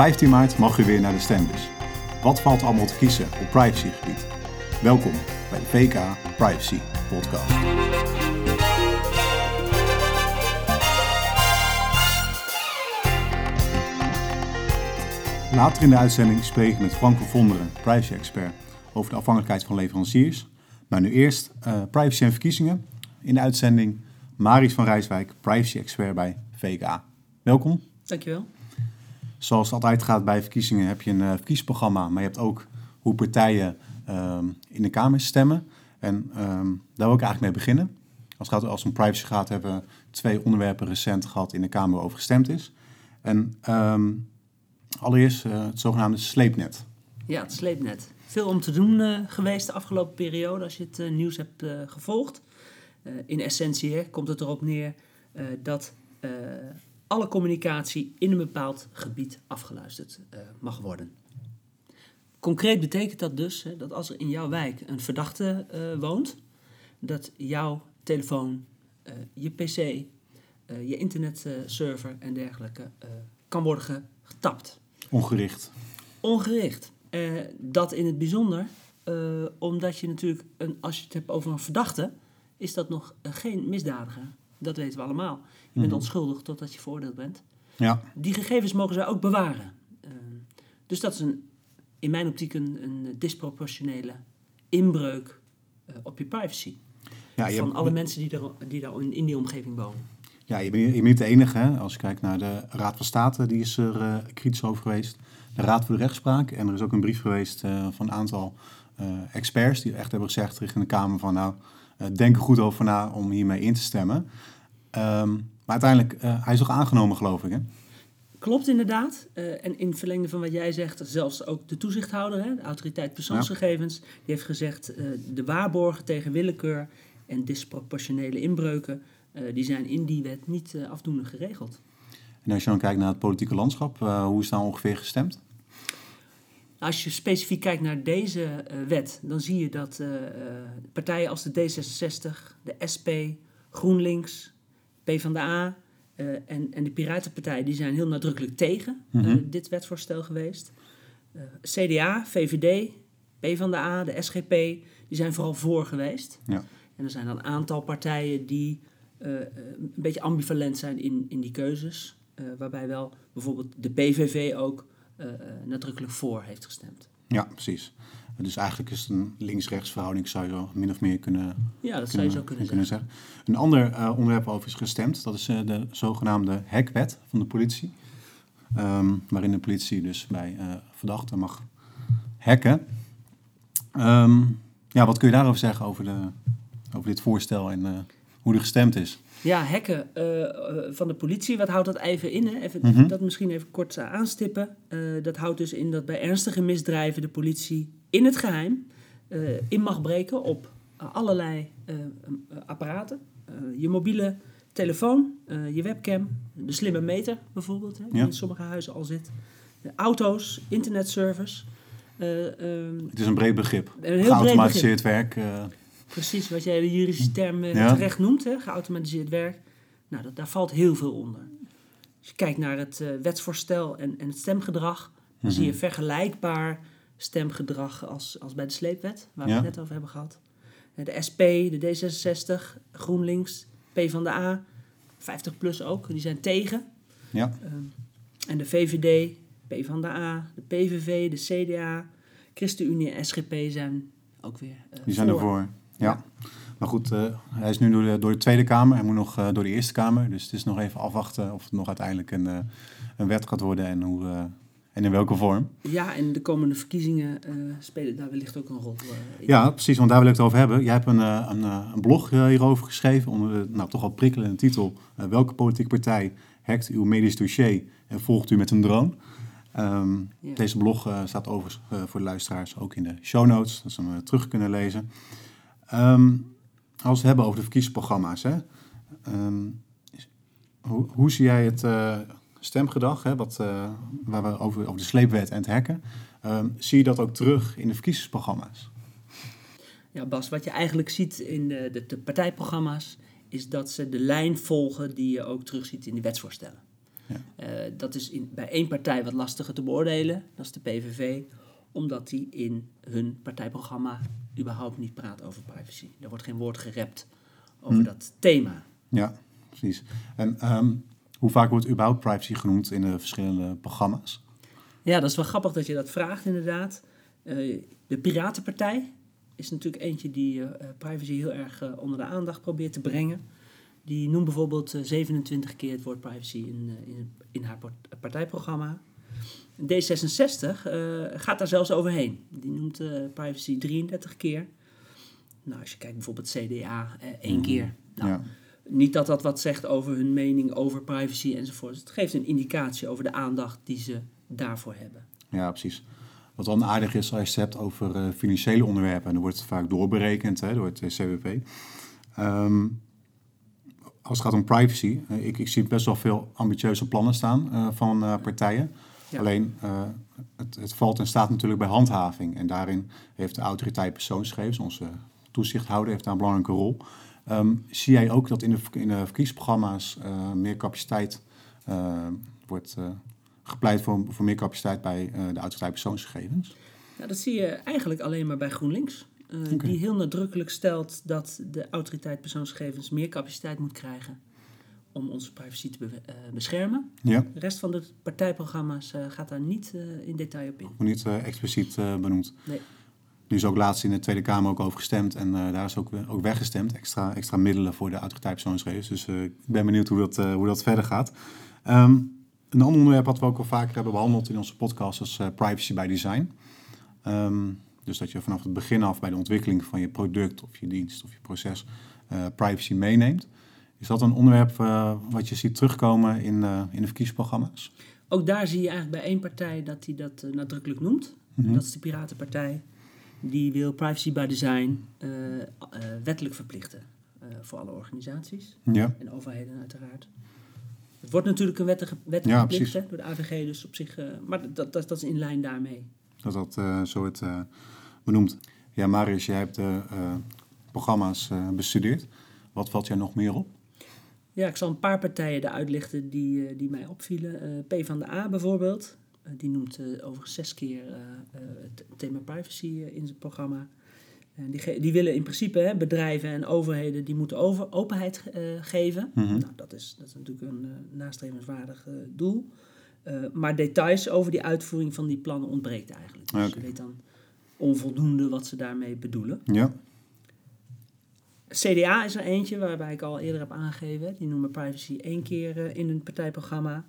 15 maart mag u weer naar de stembus. Wat valt allemaal te kiezen op privacygebied? Welkom bij de VK Privacy Podcast. Later in de uitzending spreek ik met Frank van Vonderen, privacy-expert, over de afhankelijkheid van leveranciers. Maar nu eerst uh, privacy en verkiezingen. In de uitzending Maris van Rijswijk, privacy-expert bij VK. Welkom. Dankjewel. Zoals het altijd gaat bij verkiezingen heb je een uh, verkiezingsprogramma, maar je hebt ook hoe partijen um, in de Kamer stemmen. En um, daar wil ik eigenlijk mee beginnen. Als het, als het om privacy gaat, hebben we twee onderwerpen recent gehad in de Kamer waarover gestemd is. En um, allereerst uh, het zogenaamde sleepnet. Ja, het sleepnet. Veel om te doen uh, geweest de afgelopen periode als je het nieuws hebt gevolgd. in essentie komt het erop neer dat alle communicatie in een bepaald gebied afgeluisterd mag worden. Concreet betekent dat dus hè, dat als er in jouw wijk een verdachte woont, dat jouw telefoon, je pc, je internetserver en dergelijke kan worden getapt. Ongericht. Ongericht. Dat in het bijzonder, omdat je natuurlijk, een, als je het hebt over een verdachte, is dat nog geen misdadiger. Dat weten we allemaal. Je bent mm -hmm. onschuldig totdat je veroordeeld bent. Ja. Die gegevens mogen zij ook bewaren. dus dat is een, in mijn optiek een, een disproportionele inbreuk op je privacy. Ja, je van hebt... alle mensen die, er, die daar in, in die omgeving wonen. Ja, je bent, je bent niet de enige. Hè? Als je kijkt naar de Raad van State, die is er uh, kritisch over geweest. De Raad voor de Rechtspraak. En er is ook een brief geweest van een aantal experts die echt hebben gezegd richting de Kamer van nou, denk er goed over na om hiermee in te stemmen. Um, maar uiteindelijk, hij is ook aangenomen geloof ik hè? Klopt inderdaad. en in verlengde van wat jij zegt, zelfs ook de toezichthouder, hè, de autoriteit persoonsgegevens, ja. die heeft gezegd de waarborgen tegen willekeur en disproportionele inbreuken uh, die zijn in die wet niet uh, afdoende geregeld. En als je dan kijkt naar het politieke landschap, uh, hoe is daar ongeveer gestemd? Als je specifiek kijkt naar deze wet, dan zie je dat partijen als de D66, de SP, GroenLinks, PvdA en, en de Piratenpartij, die zijn heel nadrukkelijk tegen mm -hmm. dit wetsvoorstel geweest. CDA, VVD, PvdA, de SGP, die zijn vooral voor geweest. Ja. En er zijn dan een aantal partijen die uh, een beetje ambivalent zijn in, in die keuzes. Uh, waarbij wel bijvoorbeeld de PVV ook uh, nadrukkelijk voor heeft gestemd. Ja, precies. Dus eigenlijk is het een links-rechts verhouding, zou je min of meer kunnen Ja, dat kunnen, zou je zo kunnen, kunnen zeggen. zeggen. Een ander onderwerp over is gestemd, dat is de zogenaamde hackwet van de politie. Um, waarin de politie dus bij verdachten mag hacken. Um, ja, wat kun je daarover zeggen over, de, over dit voorstel en hoe er gestemd is. Ja, hacken uh, van de politie, wat houdt dat even in? Hè? Even, mm -hmm. Dat misschien even kort aanstippen. Uh, dat houdt dus in dat bij ernstige misdrijven de politie in het geheim in mag breken op allerlei apparaten. je mobiele telefoon, je webcam, de slimme meter bijvoorbeeld, hè, die ja. in sommige huizen al zit. De auto's, internetservers. het is een breed begrip. Een heel Geautomatiseerd werk. Precies, wat jij de juridische term uh, ja. terecht noemt, hè, geautomatiseerd werk. Nou, dat, daar valt heel veel onder. Als je kijkt naar het uh, wetsvoorstel en, en het stemgedrag, dan mm -hmm. zie je vergelijkbaar stemgedrag als, als bij de sleepwet, waar ja. we het net over hebben gehad. De SP, de D66, GroenLinks, PvdA, 50 plus ook, die zijn tegen. Ja. Uh, en de VVD, PvdA, de PVV, de CDA, ChristenUnie en SGP zijn ook weer uh, Die zijn ervoor. Ja. Maar goed, uh, hij is nu door de, door de, Tweede Kamer. Hij moet nog uh, door de Eerste Kamer. Dus het is nog even afwachten of het nog uiteindelijk een, uh, een wet gaat worden en, hoe, en in welke vorm. Ja, en de komende verkiezingen spelen daar wellicht ook een rol in. Ja, precies, want daar wil ik het over hebben. Jij hebt een, een, een blog hierover geschreven onder de nou, toch wel prikkelende titel... welke politieke partij hackt uw medisch dossier en volgt u met een drone? Um, ja. Deze blog staat overigens voor de luisteraars ook in de show notes, dat ze hem terug kunnen lezen. Um, als we het hebben over de verkiezingsprogramma's, hè, um, hoe, hoe, zie jij het stemgedrag, hè, wat, waar we over, over de sleepwet en het hacken, zie je dat ook terug in de verkiezingsprogramma's? Ja, Bas, wat je eigenlijk ziet in de, de, de partijprogramma's, is dat ze de lijn volgen die je ook terugziet in de wetsvoorstellen. Eh, dat is in, bij één partij wat lastiger te beoordelen, dat is de PVV, omdat die in hun partijprogramma überhaupt niet praat over privacy. Er wordt geen woord gerept over Hm. dat thema. Ja, precies. En ehm, hoe vaak wordt überhaupt privacy genoemd in de verschillende programma's? Ja, dat is wel grappig dat je dat vraagt, inderdaad. Eh, de Piratenpartij is natuurlijk eentje die eh, privacy heel erg eh, onder de aandacht probeert te brengen. Die noemt bijvoorbeeld eh, 27 keer het woord privacy in, in, in haar part- partijprogramma. D66 eh, gaat daar zelfs overheen. Die noemt eh, privacy 33 keer. Nou, als je kijkt bijvoorbeeld CDA, eh, één keer. Nou, ja. niet dat dat wat zegt over hun mening over privacy enzovoort. Het geeft een indicatie over de aandacht die ze daarvoor hebben. ja, precies. Wat dan aardig is als je het hebt over financiële onderwerpen. En dan wordt het vaak doorberekend hè, door het CWP. Ehm, als het gaat om privacy, ik, ik zie best wel veel ambitieuze plannen staan van partijen. Ja. Alleen, eh, het, het valt en staat natuurlijk bij handhaving. En daarin heeft de autoriteit persoonsgegevens, onze toezichthouder, heeft daar een belangrijke rol. Ehm, zie jij ook dat in de, in de verkiezingsprogramma's eh, meer capaciteit eh, wordt gepleit voor, voor meer capaciteit bij de autoriteit persoonsgegevens? Nou, dat zie je eigenlijk alleen maar bij GroenLinks. Die heel nadrukkelijk stelt dat de autoriteit persoonsgegevens meer capaciteit moet krijgen om onze privacy te be- eh, beschermen. Ja, De rest van de partijprogramma's eh, gaat daar niet eh, in detail op in. nog niet expliciet benoemd. Nee. Nu is ook laatst in de Tweede Kamer ook over gestemd en daar is ook, ook weggestemd. Extra, extra middelen voor de autoriteit persoonsgegevens. Dus ik ben benieuwd hoe dat, hoe dat verder gaat. Ehm, een ander onderwerp wat we ook al vaker hebben behandeld in onze podcast is privacy by design. Ehm, dus dat je vanaf het begin af bij de ontwikkeling van je product of je dienst of je proces privacy meeneemt. Is dat een onderwerp eh, wat je ziet terugkomen in, eh, in de verkiezingsprogramma's? Ook daar zie je eigenlijk bij één partij dat die dat eh, nadrukkelijk noemt. Mhm. Dat is de Piratenpartij. Die wil privacy by design wettelijk verplichten voor alle organisaties. Ja, En overheden uiteraard. Het wordt natuurlijk een wettige, Ja, wettelijke plicht hè, door de AVG, dus op zich. maar dat, dat, dat is in lijn daarmee. dat dat zo het benoemd. Ja, Marius, jij hebt de programma's bestudeerd. Wat valt jij nog meer op? Ja, ik zal een paar partijen eruit lichten die, eh, die mij opvielen. Eh P van de A bijvoorbeeld. Eh, die noemt overigens zes keer het thema privacy in zijn programma. En die, die willen in principe hè, bedrijven en overheden die moeten over, openheid geven. Mhm. Nou, dat is, dat is natuurlijk een eh, nastrevenswaardig doel. Maar details over die uitvoering van die plannen ontbreekt eigenlijk. Dus je weet dan onvoldoende wat ze daarmee bedoelen. Ja, CDA is er eentje waarbij ik al eerder heb aangegeven. Die noemen privacy één keer eh, in hun partijprogramma.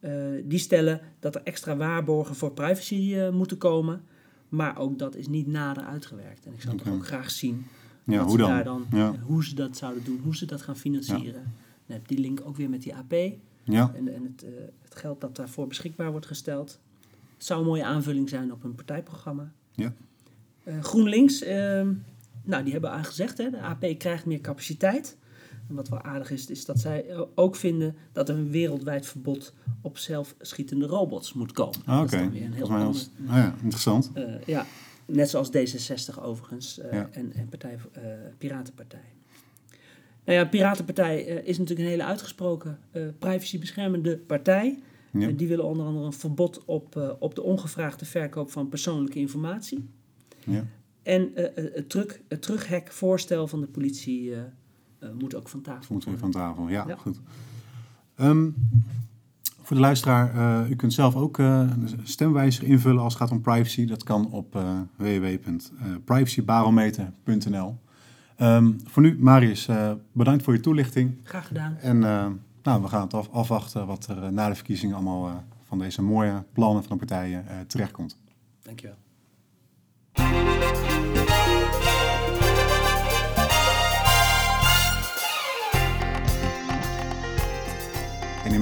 Eh, die stellen dat er extra waarborgen voor privacy eh, moeten komen. Maar ook dat is niet nader uitgewerkt. En ik zou Oké. toch ook graag zien ja hoe ze dan? daar dan, Ja. hoe ze dat zouden doen, hoe ze dat gaan financieren. Dan heb je die link ook weer met die AP Ja, en, en het, het geld dat daarvoor beschikbaar wordt gesteld. Het zou een mooie aanvulling zijn op hun partijprogramma. Ja. GroenLinks, ehm, nou die hebben aangezegd, hè, de AP krijgt meer capaciteit. En wat wel aardig is, is dat zij ook vinden dat er een wereldwijd verbod op zelfschietende robots moet komen. Ah, Dat is oké. was, ah, ja, interessant. eh, ja, net zoals D66 overigens eh, Ja. en, en partij, eh, Piratenpartij. Nou ja, Piratenpartij is natuurlijk een hele uitgesproken privacybeschermende partij. Ja. Die willen onder andere een verbod op, op de ongevraagde verkoop van persoonlijke informatie. Ja. En eh, eh, het, terug, het terughekvoorstel van de politie eh, moet ook van tafel. Moeten we van tafel, ja, Ja. goed. Ehm, voor de luisteraar, u kunt zelf ook eh, een stemwijzer invullen als het gaat om privacy. Dat kan op www.privacybarometer.nl. Ehm, voor nu, Marius, bedankt voor je toelichting. Graag gedaan. En nou, we gaan het af- afwachten wat er na de verkiezingen allemaal van deze mooie plannen van de partijen terechtkomt. Dankjewel.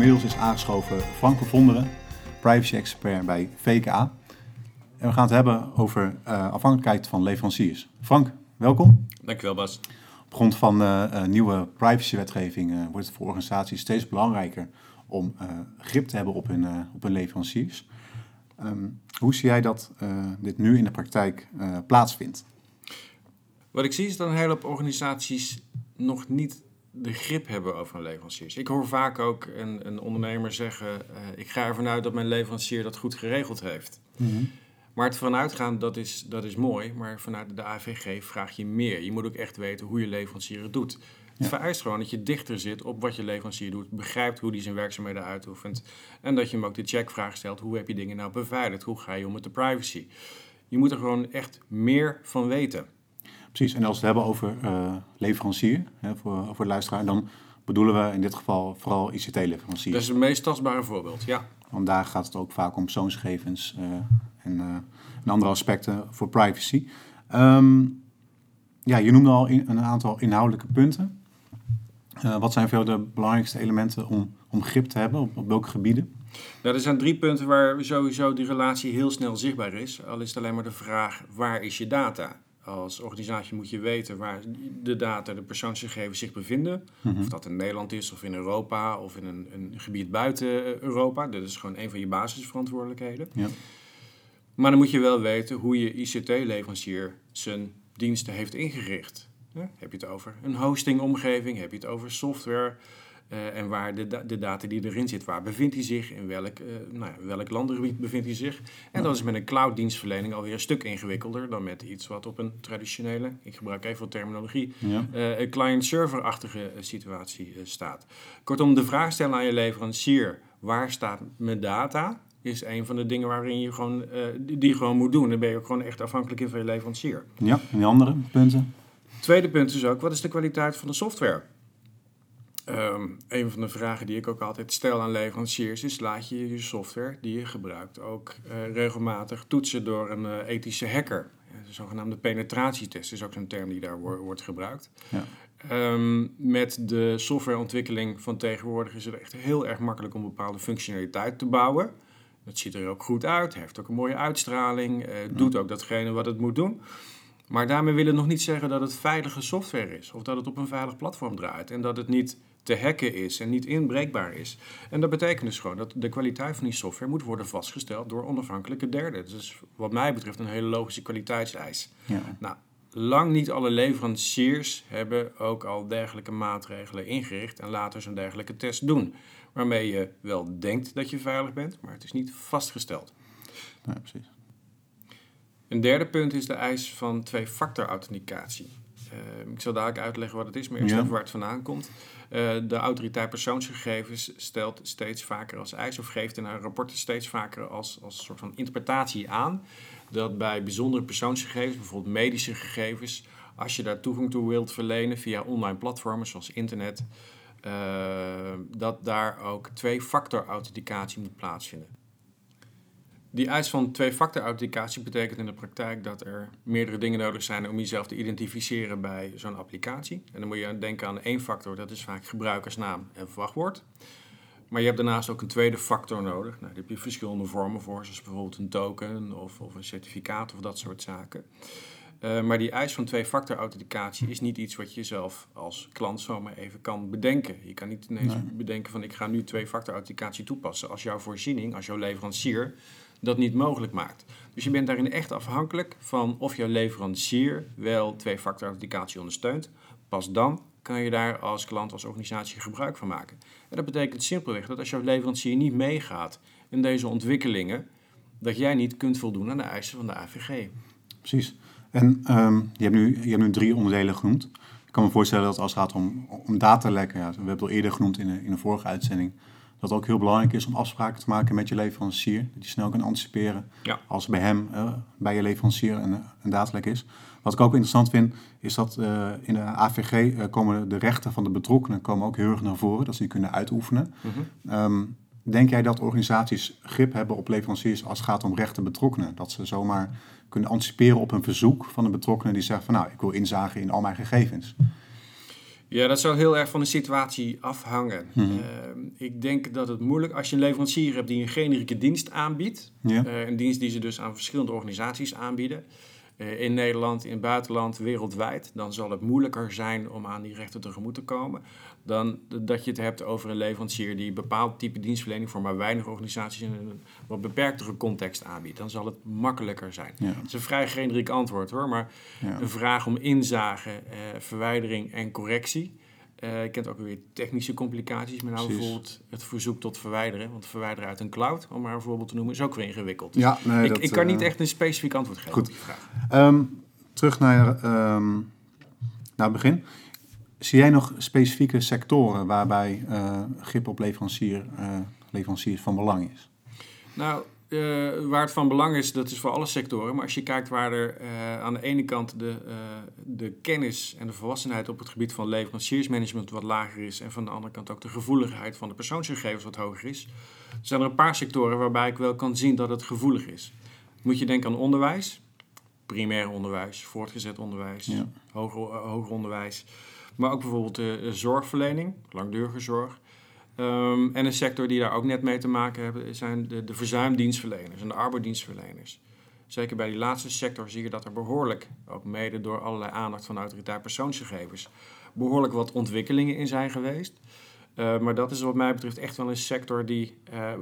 Inmiddels is aangeschoven Frank van Vonderen, privacy-expert bij VKA. En we gaan het hebben over eh, afhankelijkheid van leveranciers. Frank, welkom. Dankjewel Bas. Op grond van eh, nieuwe privacywetgeving eh, wordt het voor organisaties steeds belangrijker om grip te hebben op hun, op hun leveranciers. Ehm, hoe zie jij dat dit nu in de praktijk plaatsvindt? Wat ik zie is dat een hele hoop organisaties nog niet de grip hebben over een leverancier. Ik hoor vaak ook een, een ondernemer zeggen: uh, Ik ga ervan uit dat mijn leverancier dat goed geregeld heeft. Mhm. Maar het vanuitgaan, dat is, dat is mooi, maar vanuit de AVG vraag je meer. Je moet ook echt weten hoe je leverancier het doet. Het Ja. vereist gewoon dat je dichter zit op wat je leverancier doet, begrijpt hoe die zijn werkzaamheden uitoefent en dat je hem ook de checkvraag stelt, hoe heb je dingen nou beveiligd, hoe ga je om met de privacy. Je moet er gewoon echt meer van weten. Precies, en als we het hebben over eh, leverancier, hè, voor, voor de luisteraar, dan bedoelen we in dit geval vooral ICT-leveranciers. Dat is het meest tastbare voorbeeld, ja. Want daar gaat het ook vaak om persoonsgegevens eh, en, eh, en andere aspecten voor privacy. Ehm, ja, je noemde al in- een aantal inhoudelijke punten. Eh, wat zijn veel de belangrijkste elementen om, om grip te hebben? Op, op welke gebieden? Nou, er zijn drie punten waar sowieso die relatie heel snel zichtbaar is. Al is het alleen maar de vraag, waar is je data? Als organisatie moet je weten waar de data, de persoonsgegevens zich bevinden. Of dat in Nederland is, of in Europa, of in een, een gebied buiten eh, Europa. Dat is gewoon een van je basisverantwoordelijkheden. Ja. Maar dan moet je wel weten hoe je ICT-leverancier zijn diensten heeft ingericht. Ja, heb je het over een hostingomgeving? Heb je het over software? Eh, en waar de, de data die erin zit, waar bevindt hij zich? In welk, eh nou ja, welk landengebied bevindt hij zich? En dat is met een cloud-dienstverlening alweer een stuk ingewikkelder dan met iets wat op een traditionele, ik gebruik even wat terminologie, Ja. eh, een client-server-achtige situatie staat. Kortom, de vraag stellen aan je leverancier, waar staat mijn data? Is een van de dingen waarin je gewoon, die die je gewoon moet doen. Dan ben je ook gewoon echt afhankelijk in van je leverancier. ja, en die andere punten? Tweede punt is ook, wat is de kwaliteit van de software? Ehm, een van de vragen die ik ook altijd stel aan leveranciers is: laat je je software die je gebruikt ook eh, regelmatig toetsen door een eh, ethische hacker? De zogenaamde penetratietest is ook zo'n term die daar wo- wordt gebruikt. Ja. Ehm, met de softwareontwikkeling van tegenwoordig is het echt heel erg makkelijk om bepaalde functionaliteit te bouwen. Het ziet er ook goed uit, heeft ook een mooie uitstraling, eh, doet ook datgene wat het moet doen. Maar daarmee wil het nog niet zeggen dat het veilige software is. Of dat het op een veilig platform draait. En dat het niet te hacken is en niet inbreekbaar is. En dat betekent dus gewoon dat de kwaliteit van die software moet worden vastgesteld door onafhankelijke derden. Dus wat mij betreft een hele logische kwaliteitseis. Ja. Nou, lang niet alle leveranciers hebben ook al dergelijke maatregelen ingericht en laten zo'n dergelijke test doen. Waarmee je wel denkt dat je veilig bent, maar het is niet vastgesteld. Ja, precies. Een derde punt is de eis van twee-factor authenticatie. Eh, ik zal dadelijk uitleggen wat het is, maar eerst Ja. even waar het vandaan komt. Eh, de autoriteit persoonsgegevens stelt steeds vaker als eis of geeft in haar rapporten steeds vaker als, als soort van interpretatie aan dat bij bijzondere persoonsgegevens, bijvoorbeeld medische gegevens, als je daar toegang toe wilt verlenen via online platformen zoals internet, eh, dat daar ook twee-factor authenticatie moet plaatsvinden. Die eis van twee-factor authenticatie betekent in de praktijk dat er meerdere dingen nodig zijn om jezelf te identificeren bij zo'n applicatie. En dan moet je denken aan één factor, dat is vaak gebruikersnaam en wachtwoord. Maar je hebt daarnaast ook een tweede factor nodig. Nou, daar heb je verschillende vormen voor, zoals bijvoorbeeld een token of, of een certificaat of dat soort zaken. Uh, maar die eis van twee-factor authenticatie is niet iets wat je zelf als klant zomaar even kan bedenken. Je kan niet ineens Nee. bedenken van ik ga nu twee-factor authenticatie toepassen als jouw voorziening, als jouw leverancier dat niet mogelijk maakt. Dus je bent daarin echt afhankelijk van of jouw leverancier wel twee-factor authenticatie ondersteunt. Pas dan kan je daar als klant, als organisatie gebruik van maken. En dat betekent simpelweg dat als jouw leverancier niet meegaat in deze ontwikkelingen, dat jij niet kunt voldoen aan de eisen van de AVG. Precies. En ehm, je, hebt nu, je hebt nu drie onderdelen genoemd. Ik kan me voorstellen dat als het gaat om, om datalekken, ja, we hebben het al eerder genoemd in een, in een vorige uitzending, dat het ook heel belangrijk is om afspraken te maken met je leverancier. Dat je snel kan anticiperen Ja. als bij hem, eh, bij je leverancier, een, een datalek is. Wat ik ook interessant vind, is dat eh, in de AVG eh, komen de rechten van de betrokkenen komen ook heel erg naar voren, dat ze die kunnen uitoefenen. Ehm, denk jij dat organisaties grip hebben op leveranciers als het gaat om rechten betrokkenen? Dat ze zomaar kunnen anticiperen op een verzoek van een betrokkenen die zegt van nou, ik wil inzagen in al mijn gegevens. Ja, dat zou heel erg van de situatie afhangen. Mhm. Uh, ik denk dat het moeilijk, als je een leverancier hebt die een generieke dienst aanbiedt, Ja. uh, een dienst die ze dus aan verschillende organisaties aanbieden, in Nederland, in het buitenland, wereldwijd, dan zal het moeilijker zijn om aan die rechten tegemoet te komen dan dat je het hebt over een leverancier die een bepaald type dienstverlening voor maar weinig organisaties in een wat beperktere context aanbiedt. Dan zal het makkelijker zijn. Ja. Het is een vrij generiek antwoord hoor, maar Ja. een vraag om inzage, uh, verwijdering en correctie. Eh, je kent ook weer technische complicaties, met nou Precies. bijvoorbeeld het verzoek tot verwijderen. Want verwijderen uit een cloud, om maar een voorbeeld te noemen, is ook weer ingewikkeld. Ja, nee, ik, dat, ik kan eh, niet echt een specifiek antwoord geven goed. op die vraag. Ehm, terug naar, ehm, naar het begin. Zie jij nog specifieke sectoren waarbij eh grip op leverancier, eh, leveranciers van belang is? Nou, eh, waar het van belang is, dat is voor alle sectoren. Maar als je kijkt waar er eh, aan de ene kant de, eh, de kennis en de volwassenheid op het gebied van leveranciersmanagement wat lager is. En van de andere kant ook de gevoeligheid van de persoonsgegevens wat hoger is. Zijn er een paar sectoren waarbij ik wel kan zien dat het gevoelig is. Moet je denken aan onderwijs, primair onderwijs, voortgezet onderwijs, Ja. hoger, hoger onderwijs. Maar ook bijvoorbeeld de zorgverlening, langdurige zorg. Ehm, en een sector die daar ook net mee te maken hebben, zijn de, de verzuimdienstverleners en de arbeidsdienstverleners. Zeker bij die laatste sector zie je dat er behoorlijk, ook mede door allerlei aandacht van de autoriteit persoonsgegevens, behoorlijk wat ontwikkelingen in zijn geweest. Eh, maar dat is wat mij betreft echt wel een sector die eh,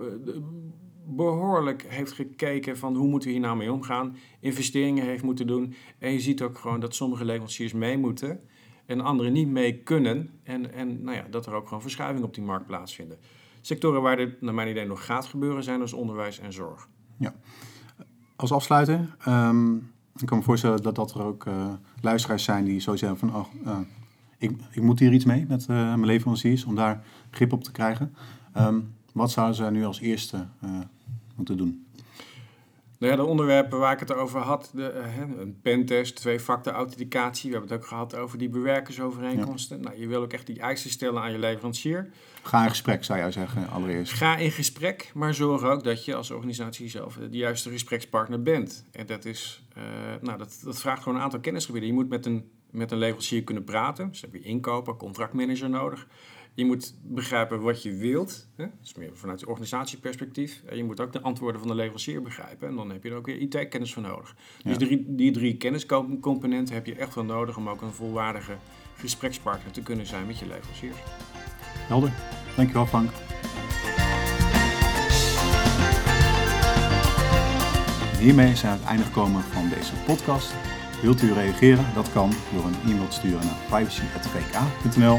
behoorlijk heeft gekeken van hoe moeten we hier nou mee omgaan, investeringen heeft moeten doen. En je ziet ook gewoon dat sommige leveranciers mee moeten en anderen niet mee kunnen. En, en nou ja, dat er ook gewoon verschuivingen op die markt plaatsvinden. Sectoren waar dit naar mijn idee nog gaat gebeuren zijn dus onderwijs en zorg. Als afsluiter, ehm, ik kan me voorstellen dat, dat er ook eh, luisteraars zijn die zo zeggen van... Oh, eh, ik, ik moet hier iets mee met eh, mijn leveranciers om daar grip op te krijgen. Ehm, wat zouden zij nu als eerste moeten doen? Nou ja, de onderwerpen waar ik het over had, de, eh, hè, een pentest, twee-factor authenticatie. We hebben het ook gehad over die bewerkersovereenkomsten. Nou, je wil ook echt die eisen stellen aan je leverancier. Ga in gesprek, zou jij zeggen, allereerst. Ga in gesprek, maar zorg ook dat je als organisatie zelf de juiste gesprekspartner bent. En dat, is, eh, nou, dat, dat vraagt gewoon een aantal kennisgebieden. Je moet met een, met een leverancier kunnen praten. Dus heb je inkoper, contractmanager nodig. Je moet begrijpen wat je wilt. Hè? Dat is meer vanuit je organisatieperspectief. En je moet ook de antwoorden van de leverancier begrijpen. En dan heb je er ook weer IT-kennis voor nodig. Dus Ja. die drie kenniscomponenten heb je echt wel nodig om ook een volwaardige gesprekspartner te kunnen zijn met je leveranciers. Helder. Dankjewel, Frank. Hiermee zijn we aan het einde gekomen van deze podcast. Wilt u reageren? Dat kan door een e-mail te sturen naar privacy.vk.nl.